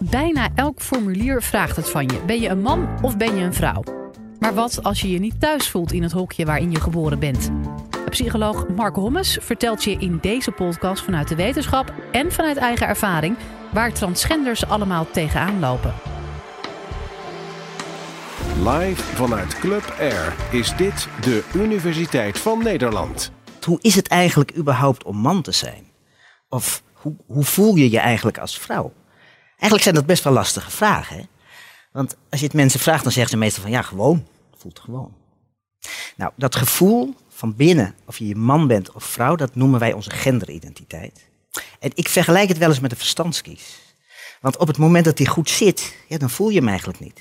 Bijna elk formulier vraagt het van je. Ben je een man of ben je een vrouw? Maar wat als je je niet thuis voelt in het hokje waarin je geboren bent? Psycholoog Mark Hommes vertelt je in deze podcast vanuit de wetenschap en vanuit eigen ervaring waar transgenders allemaal tegenaan lopen. Live vanuit Club Air is dit de Universiteit van Nederland. Hoe is het eigenlijk überhaupt om man te zijn? Of hoe, hoe voel je je eigenlijk als vrouw? Eigenlijk zijn dat best wel lastige vragen. Hè? Want als je het mensen vraagt, dan zeggen ze meestal van ja, gewoon. Voelt gewoon. Nou, dat gevoel van binnen, of je je man bent of vrouw, dat noemen wij onze genderidentiteit. En ik vergelijk het wel eens met een verstandskies. Want op het moment dat die goed zit, ja, dan voel je hem eigenlijk niet.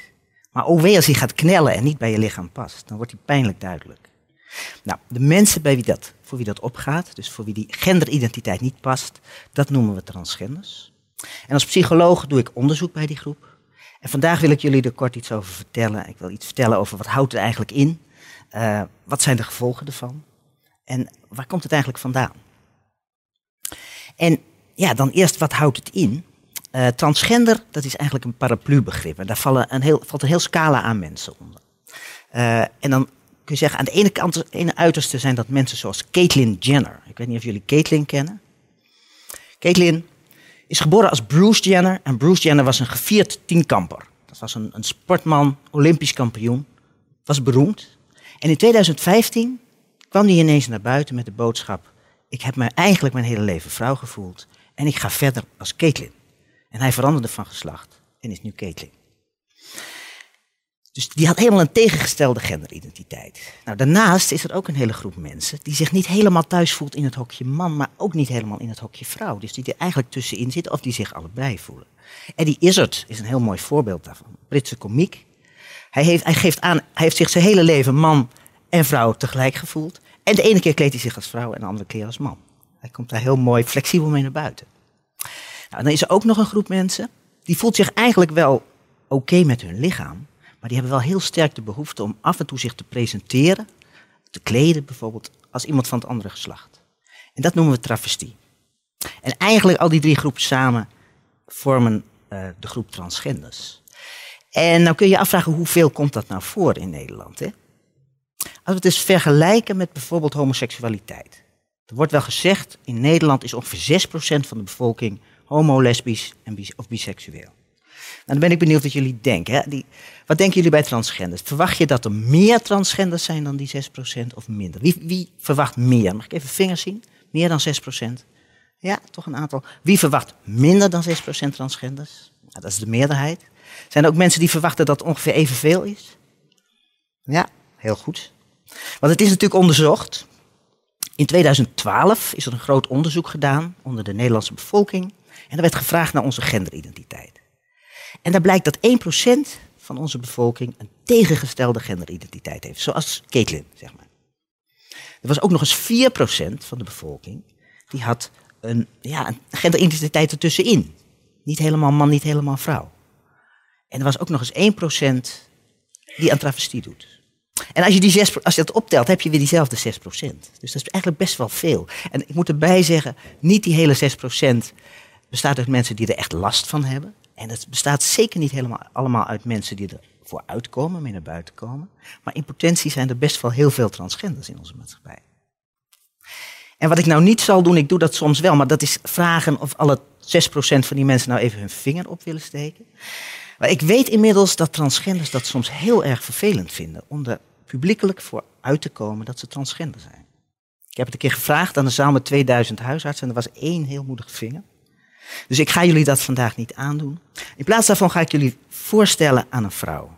Maar oh wee als hij gaat knellen en niet bij je lichaam past, dan wordt hij pijnlijk duidelijk. Nou, de mensen bij wie dat, voor wie dat opgaat, dus voor wie die genderidentiteit niet past, dat noemen we transgenders. En als psycholoog doe ik onderzoek bij die groep. En vandaag wil ik jullie er kort iets over vertellen. Ik wil iets vertellen over wat houdt het eigenlijk in? Uh, wat zijn de gevolgen ervan? En waar komt het eigenlijk vandaan? En ja, dan eerst wat houdt het in? Uh, transgender, dat is eigenlijk een paraplubegrip. En daar vallen een heel, valt een heel scala aan mensen onder. Uh, en dan kun je zeggen, aan de ene kant, de ene uiterste zijn dat mensen zoals Caitlyn Jenner. Ik weet niet of jullie Caitlyn kennen. Caitlyn is geboren als Bruce Jenner. En Bruce Jenner was een gevierd tienkamper. Dat was een, een sportman, olympisch kampioen. Was beroemd. En in 2015 kwam hij ineens naar buiten met de boodschap... ik heb me eigenlijk mijn hele leven vrouw gevoeld... en ik ga verder als Caitlyn. En hij veranderde van geslacht en is nu Caitlyn. Dus die had helemaal een tegengestelde genderidentiteit. Nou, daarnaast is er ook een hele groep mensen die zich niet helemaal thuis voelt in het hokje man, maar ook niet helemaal in het hokje vrouw. Dus die er eigenlijk tussenin zitten of die zich allebei voelen. Eddie Izzard is een heel mooi voorbeeld daarvan. Britse komiek. Hij, heeft, hij geeft aan, hij heeft zich zijn hele leven man en vrouw tegelijk gevoeld. En de ene keer kleedt hij zich als vrouw en de andere keer als man. Hij komt daar heel mooi flexibel mee naar buiten. Nou, dan is er ook nog een groep mensen die voelt zich eigenlijk wel oké met hun lichaam. Maar die hebben wel heel sterk de behoefte om af en toe zich te presenteren, te kleden bijvoorbeeld, als iemand van het andere geslacht. En dat noemen we travestie. En eigenlijk al die drie groepen samen vormen uh, de groep transgenders. En nou kun je je afvragen, hoeveel komt dat nou voor in Nederland? Hè? Als we het eens vergelijken met bijvoorbeeld homoseksualiteit. Er wordt wel gezegd, in Nederland is ongeveer 6% van de bevolking homo, lesbisch en of biseksueel. Nou, dan ben ik benieuwd wat jullie denken. Hè? Die, wat denken jullie bij transgenders? Verwacht je dat er meer transgenders zijn dan die 6% of minder? Wie, wie verwacht meer? Mag ik even vingers zien? Meer dan 6%? Ja, toch een aantal. Wie verwacht minder dan 6% transgenders? Nou, dat is de meerderheid. Zijn er ook mensen die verwachten dat het ongeveer evenveel is? Ja, heel goed. Want het is natuurlijk onderzocht. In 2012 is er een groot onderzoek gedaan onder de Nederlandse bevolking. En er werd gevraagd naar onze genderidentiteit. En daar blijkt dat 1% van onze bevolking een tegengestelde genderidentiteit heeft. Zoals Caitlin, zeg maar. Er was ook nog eens 4% van de bevolking die had een, ja, een genderidentiteit ertussenin. Niet helemaal man, niet helemaal vrouw. En er was ook nog eens 1% die aan travestie doet. En als je, die 6, als je dat optelt, heb je weer diezelfde 6%. Dus dat is eigenlijk best wel veel. En ik moet erbij zeggen, niet die hele 6% bestaat uit mensen die er echt last van hebben. En het bestaat zeker niet helemaal allemaal uit mensen die ervoor uitkomen, mee naar buiten komen. Maar in potentie zijn er best wel heel veel transgenders in onze maatschappij. En wat ik nou niet zal doen, ik doe dat soms wel, maar dat is vragen of alle 6% van die mensen nou even hun vinger op willen steken. Maar ik weet inmiddels dat transgenders dat soms heel erg vervelend vinden om er publiekelijk voor uit te komen dat ze transgender zijn. Ik heb het een keer gevraagd aan zaal met 2000 huisartsen en er was één heel moedige vinger. Dus ik ga jullie dat vandaag niet aandoen. In plaats daarvan ga ik jullie voorstellen aan een vrouw.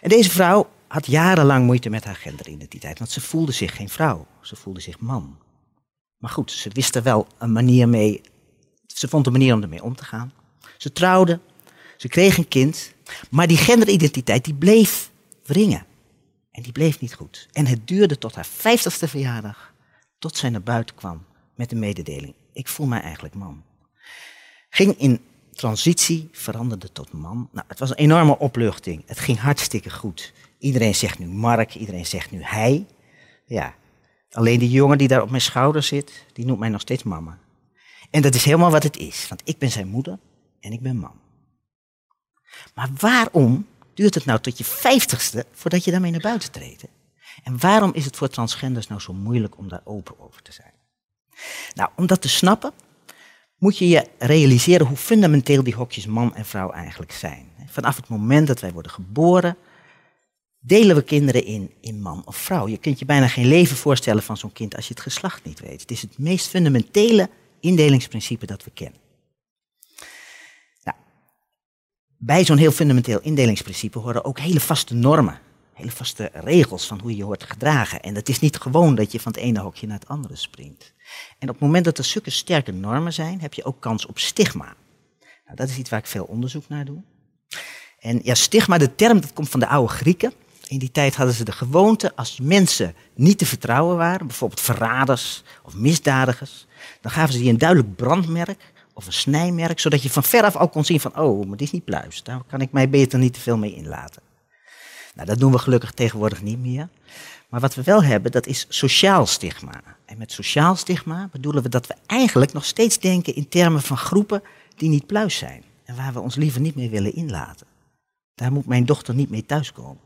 En deze vrouw had jarenlang moeite met haar genderidentiteit, want ze voelde zich geen vrouw, ze voelde zich man. Maar goed, ze wist er wel een manier mee, ze vond een manier om ermee om te gaan. Ze trouwde, ze kreeg een kind, maar die genderidentiteit die bleef wringen. En die bleef niet goed. En het duurde tot haar vijftigste verjaardag, tot zij naar buiten kwam met de mededeling, ik voel mij eigenlijk man. Ging in transitie, veranderde tot man. Nou, het was een enorme opluchting. Het ging hartstikke goed. Iedereen zegt nu Mark, iedereen zegt nu hij. Ja, alleen die jongen die daar op mijn schouder zit, die noemt mij nog steeds mama. En dat is helemaal wat het is, want ik ben zijn moeder en ik ben man. Maar waarom duurt het nou tot je vijftigste voordat je daarmee naar buiten treedt? En waarom is het voor transgenders nou zo moeilijk om daar open over te zijn? Nou, om dat te snappen, moet je je realiseren hoe fundamenteel die hokjes man en vrouw eigenlijk zijn. Vanaf het moment dat wij worden geboren, delen we kinderen in, in man of vrouw. Je kunt je bijna geen leven voorstellen van zo'n kind als je het geslacht niet weet. Het is het meest fundamentele indelingsprincipe dat we kennen. Nou, bij zo'n heel fundamenteel indelingsprincipe horen ook hele vaste normen, hele vaste regels van hoe je hoort gedragen. En het is niet gewoon dat je van het ene hokje naar het andere springt. En op het moment dat er zulke sterke normen zijn, heb je ook kans op stigma. Nou, dat is iets waar ik veel onderzoek naar doe. En ja, stigma, de term, dat komt van de oude Grieken. In die tijd hadden ze de gewoonte, als mensen niet te vertrouwen waren, bijvoorbeeld verraders of misdadigers, dan gaven ze die een duidelijk brandmerk of een snijmerk, zodat je van veraf al kon zien van, oh, maar dit is niet pluis, daar kan ik mij beter niet te veel mee inlaten. Nou, dat doen we gelukkig tegenwoordig niet meer. Maar wat we wel hebben, dat is sociaal stigma. En met sociaal stigma bedoelen we dat we eigenlijk nog steeds denken in termen van groepen die niet pluis zijn. En waar we ons liever niet mee willen inlaten. Daar moet mijn dochter niet mee thuiskomen.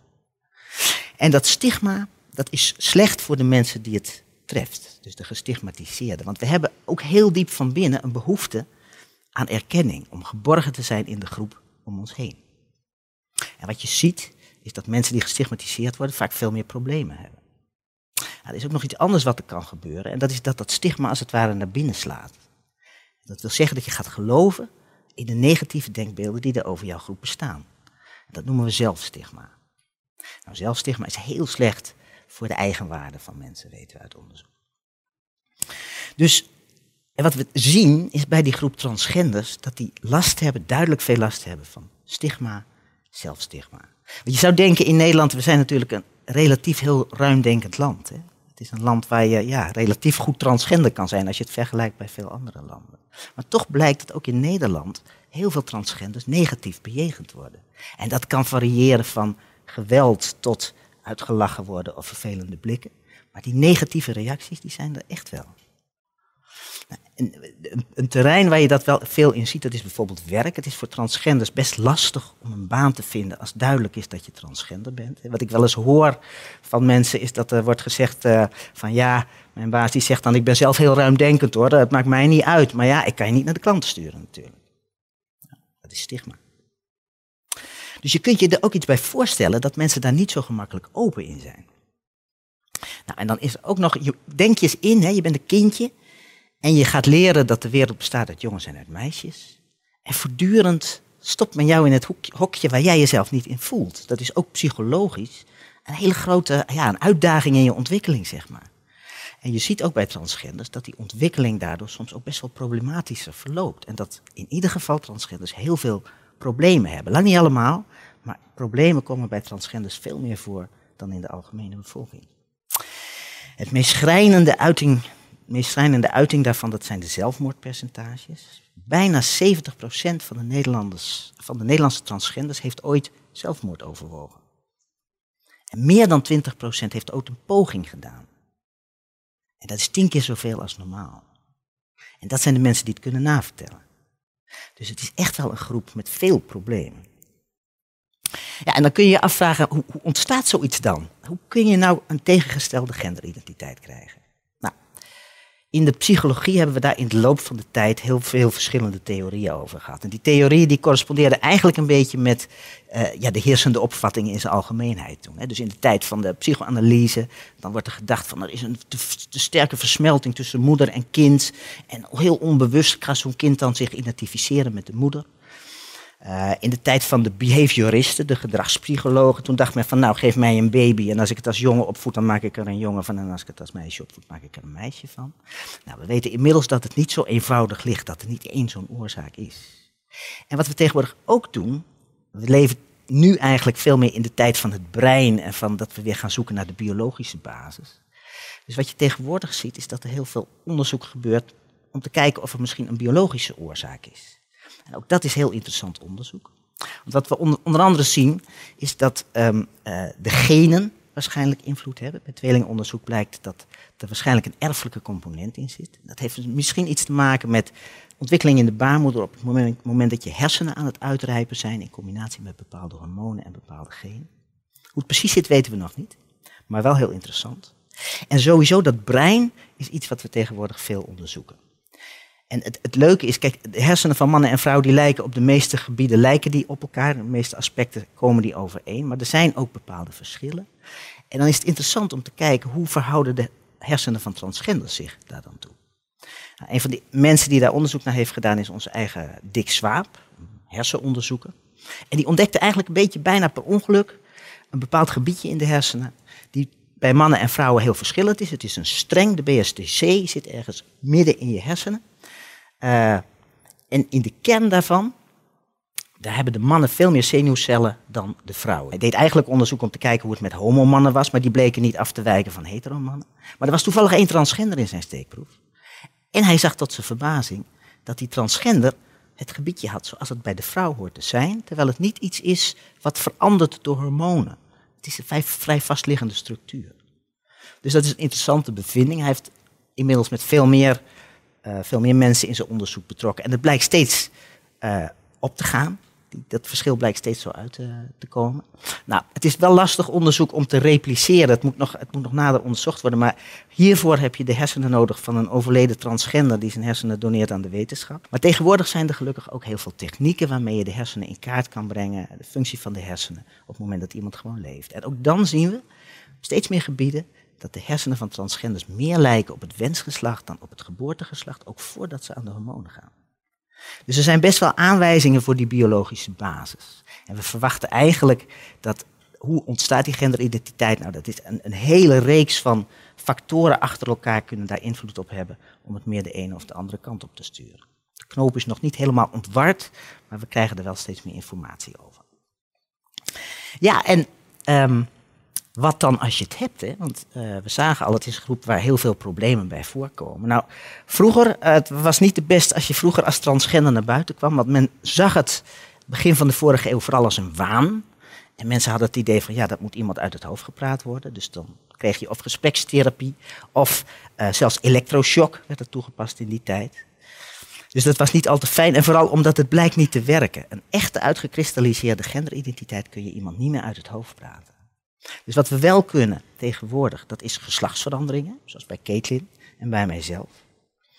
En dat stigma, dat is slecht voor de mensen die het treft. Dus de gestigmatiseerden. Want we hebben ook heel diep van binnen een behoefte aan erkenning. Om geborgen te zijn in de groep om ons heen. En wat je ziet, is dat mensen die gestigmatiseerd worden vaak veel meer problemen hebben. Nou, er is ook nog iets anders wat er kan gebeuren. En dat is dat dat stigma als het ware naar binnen slaat. Dat wil zeggen dat je gaat geloven in de negatieve denkbeelden die er over jouw groep bestaan. Dat noemen we zelfstigma. Nou, zelfstigma is heel slecht voor de eigenwaarde van mensen, weten we uit onderzoek. Dus en wat we zien is bij die groep transgenders dat die last hebben, duidelijk veel last hebben van stigma, zelfstigma. Want je zou denken in Nederland, we zijn natuurlijk een relatief heel ruimdenkend land. Hè? Het is een land waar je ja, relatief goed transgender kan zijn als je het vergelijkt bij veel andere landen. Maar toch blijkt dat ook in Nederland heel veel transgenders negatief bejegend worden. En dat kan variëren van geweld tot uitgelachen worden of vervelende blikken. Maar die negatieve reacties, die zijn er echt wel. Een, terrein waar je dat wel veel in ziet, dat is bijvoorbeeld werk. Het is voor transgenders best lastig om een baan te vinden als duidelijk is dat je transgender bent. Wat ik wel eens hoor van mensen is dat er wordt gezegd uh, van ja, mijn baas die zegt dan ik ben zelf heel ruimdenkend hoor, dat maakt mij niet uit. Maar ja, ik kan je niet naar de klanten sturen natuurlijk. dat is stigma. Dus je kunt je er ook iets bij voorstellen dat mensen daar niet zo gemakkelijk open in zijn. Nou, en dan is er ook nog, denk je eens in, hè, je bent een kindje en je gaat leren dat de wereld bestaat uit jongens en uit meisjes. En voortdurend stopt men jou in het hokje waar jij jezelf niet in voelt. Dat is ook psychologisch een hele grote ja, een uitdaging in je ontwikkeling, zeg maar. En je ziet ook bij transgenders dat die ontwikkeling daardoor soms ook best wel problematischer verloopt. En dat in ieder geval transgenders heel veel problemen hebben. Lang niet allemaal, maar problemen komen bij transgenders veel meer voor dan in de algemene bevolking. Het meest schrijnende uiting, meest schrijnende uiting daarvan dat zijn de zelfmoordpercentages. Bijna 70% van de, Nederlanders, van de Nederlandse transgenders heeft ooit zelfmoord overwogen. En meer dan 20% heeft ooit een poging gedaan. En dat is tien keer zoveel als normaal. En dat zijn de mensen die het kunnen navertellen. Dus het is echt wel een groep met veel problemen. Ja, en dan kun je je afvragen, hoe, hoe ontstaat zoiets dan? Hoe kun je nou een tegengestelde genderidentiteit krijgen? In de psychologie hebben we daar in de loop van de tijd heel veel verschillende theorieën over gehad. En die theorieën die correspondeerden eigenlijk een beetje met uh, ja, de heersende opvattingen in zijn algemeenheid toen. Hè. Dus in de tijd van de psychoanalyse, dan wordt er gedacht van er is een te, te sterke versmelting tussen moeder en kind. En heel onbewust gaat zo'n kind dan zich identificeren met de moeder. Uh, in de tijd van de behavioristen, de gedragspsychologen, toen dacht men van nou geef mij een baby en als ik het als jongen opvoed dan maak ik er een jongen van en als ik het als meisje opvoed maak ik er een meisje van. Nou, we weten inmiddels dat het niet zo eenvoudig ligt, dat er niet één zo'n oorzaak is. En wat we tegenwoordig ook doen, we leven nu eigenlijk veel meer in de tijd van het brein en van dat we weer gaan zoeken naar de biologische basis. Dus wat je tegenwoordig ziet is dat er heel veel onderzoek gebeurt om te kijken of er misschien een biologische oorzaak is. Ook dat is heel interessant onderzoek. Want wat we onder, andere zien is dat um, uh, de genen waarschijnlijk invloed hebben. Bij tweelingonderzoek blijkt dat er waarschijnlijk een erfelijke component in zit. Dat heeft misschien iets te maken met ontwikkeling in de baarmoeder op het moment, moment dat je hersenen aan het uitrijpen zijn in combinatie met bepaalde hormonen en bepaalde genen. Hoe het precies zit weten we nog niet, maar wel heel interessant. En sowieso dat brein is iets wat we tegenwoordig veel onderzoeken. En het, het, leuke is, kijk, de hersenen van mannen en vrouwen die lijken op de meeste gebieden lijken die op elkaar. De meeste aspecten komen die overeen. Maar er zijn ook bepaalde verschillen. En dan is het interessant om te kijken hoe verhouden de hersenen van transgenders zich daar dan toe. Nou, een van de mensen die daar onderzoek naar heeft gedaan is onze eigen Dick Swaap, hersenonderzoeker. En die ontdekte eigenlijk een beetje bijna per ongeluk een bepaald gebiedje in de hersenen die bij mannen en vrouwen heel verschillend is. Het is een streng, de BSTC zit ergens midden in je hersenen. Uh, en in de kern daarvan, daar hebben de mannen veel meer zenuwcellen dan de vrouwen. Hij deed eigenlijk onderzoek om te kijken hoe het met homomannen was, maar die bleken niet af te wijken van heteromannen. Maar er was toevallig één transgender in zijn steekproef. En hij zag tot zijn verbazing dat die transgender het gebiedje had zoals het bij de vrouw hoort te zijn, terwijl het niet iets is wat verandert door hormonen. Het is een vrij vastliggende structuur. Dus dat is een interessante bevinding. Hij heeft inmiddels met veel meer uh, veel meer mensen in zijn onderzoek betrokken. En het blijkt steeds uh, op te gaan. Dat verschil blijkt steeds zo uit uh, te komen. Nou, het is wel lastig onderzoek om te repliceren. Het moet, nog, het moet nog nader onderzocht worden. Maar hiervoor heb je de hersenen nodig van een overleden transgender die zijn hersenen doneert aan de wetenschap. Maar tegenwoordig zijn er gelukkig ook heel veel technieken waarmee je de hersenen in kaart kan brengen. De functie van de hersenen op het moment dat iemand gewoon leeft. En ook dan zien we steeds meer gebieden dat de hersenen van transgenders meer lijken op het wensgeslacht dan op het geboortegeslacht, ook voordat ze aan de hormonen gaan. Dus er zijn best wel aanwijzingen voor die biologische basis. En we verwachten eigenlijk dat, hoe ontstaat die genderidentiteit? Nou, dat is een, een hele reeks van factoren achter elkaar kunnen daar invloed op hebben om het meer de ene of de andere kant op te sturen. De knoop is nog niet helemaal ontward, maar we krijgen er wel steeds meer informatie over. Ja, en um, wat dan als je het hebt? Hè? Want uh, we zagen al, het is een groep waar heel veel problemen bij voorkomen. Nou, vroeger, uh, het was niet de best als je vroeger als transgender naar buiten kwam, want men zag het begin van de vorige eeuw vooral als een waan. En mensen hadden het idee van, ja, dat moet iemand uit het hoofd gepraat worden. Dus dan kreeg je of gesprekstherapie of uh, zelfs elektroshock werd er toegepast in die tijd. Dus dat was niet al te fijn. En vooral omdat het blijkt niet te werken. Een echte uitgekristalliseerde genderidentiteit kun je iemand niet meer uit het hoofd praten. Dus wat we wel kunnen tegenwoordig, dat is geslachtsveranderingen, zoals bij Caitlin en bij mijzelf.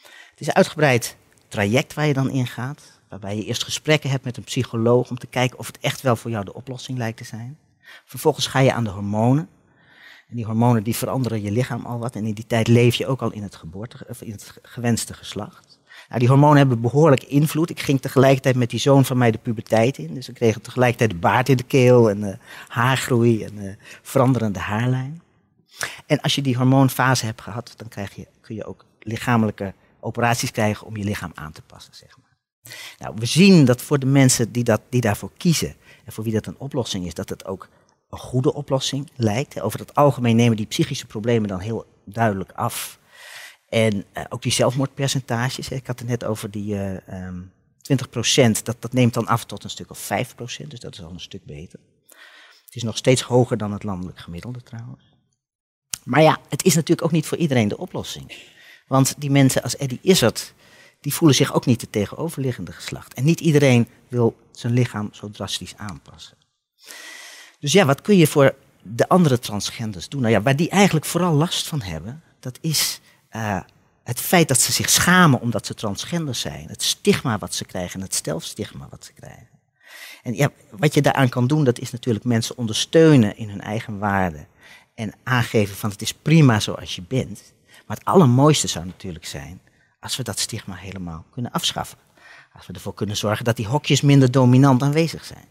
Het is een uitgebreid traject waar je dan ingaat, waarbij je eerst gesprekken hebt met een psycholoog om te kijken of het echt wel voor jou de oplossing lijkt te zijn. Vervolgens ga je aan de hormonen. En die hormonen die veranderen je lichaam al wat. En in die tijd leef je ook al in het, geboorte, of in het gewenste geslacht. Nou, die hormonen hebben behoorlijk invloed. Ik ging tegelijkertijd met die zoon van mij de puberteit in. Dus we kregen tegelijkertijd baard in de keel en uh, haargroei en uh, veranderende haarlijn. En als je die hormoonfase hebt gehad, dan krijg je, kun je ook lichamelijke operaties krijgen om je lichaam aan te passen. Zeg maar. Nou, we zien dat voor de mensen die, dat, die daarvoor kiezen en voor wie dat een oplossing is, dat het ook een goede oplossing lijkt. Over het algemeen nemen die psychische problemen dan heel duidelijk af. En uh, ook die zelfmoordpercentages, ik had het net over die uh, um, 20%, dat, dat neemt dan af tot een stuk of 5%, dus dat is al een stuk beter. Het is nog steeds hoger dan het landelijk gemiddelde trouwens. Maar ja, het is natuurlijk ook niet voor iedereen de oplossing. Want die mensen als Eddie Izzard, die voelen zich ook niet het tegenoverliggende geslacht. En niet iedereen wil zijn lichaam zo drastisch aanpassen. Dus ja, wat kun je voor de andere transgenders doen? Nou ja, waar die eigenlijk vooral last van hebben, dat is uh, het feit dat ze zich schamen omdat ze transgender zijn. Het stigma wat ze krijgen, het stelfstigma wat ze krijgen. En ja, wat je daaraan kan doen, dat is natuurlijk mensen ondersteunen in hun eigen waarde. En aangeven van het is prima zoals je bent. Maar het allermooiste zou natuurlijk zijn als we dat stigma helemaal kunnen afschaffen. Als we ervoor kunnen zorgen dat die hokjes minder dominant aanwezig zijn.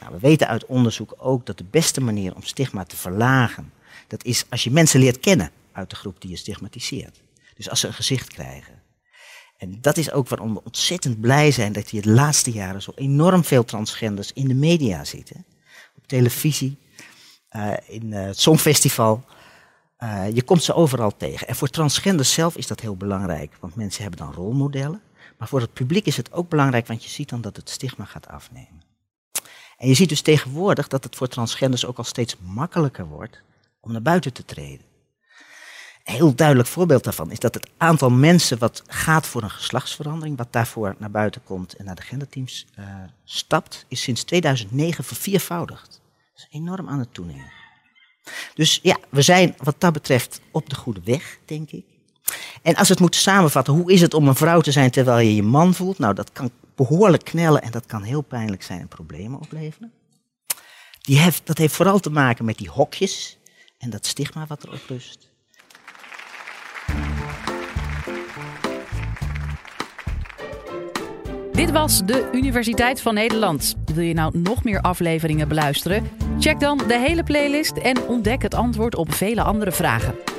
Nou, we weten uit onderzoek ook dat de beste manier om stigma te verlagen, dat is als je mensen leert kennen uit de groep die je stigmatiseert. Dus als ze een gezicht krijgen. En dat is ook waarom we ontzettend blij zijn dat je de laatste jaren zo enorm veel transgenders in de media zitten. Op televisie, uh, in uh, het Songfestival. Uh, je komt ze overal tegen. En voor transgenders zelf is dat heel belangrijk, want mensen hebben dan rolmodellen. Maar voor het publiek is het ook belangrijk, want je ziet dan dat het stigma gaat afnemen. En je ziet dus tegenwoordig dat het voor transgenders ook al steeds makkelijker wordt om naar buiten te treden. Heel duidelijk voorbeeld daarvan is dat het aantal mensen wat gaat voor een geslachtsverandering, wat daarvoor naar buiten komt en naar de genderteams uh, stapt, is sinds 2009 verviervoudigd. Dat is enorm aan het toenemen. Dus ja, we zijn wat dat betreft op de goede weg, denk ik. En als we het moeten samenvatten, hoe is het om een vrouw te zijn terwijl je je man voelt? Nou, dat kan behoorlijk knellen en dat kan heel pijnlijk zijn en problemen opleveren. Die heeft, dat heeft vooral te maken met die hokjes en dat stigma wat erop rust. Dit was de Universiteit van Nederland. Wil je nou nog meer afleveringen beluisteren? Check dan de hele playlist en ontdek het antwoord op vele andere vragen.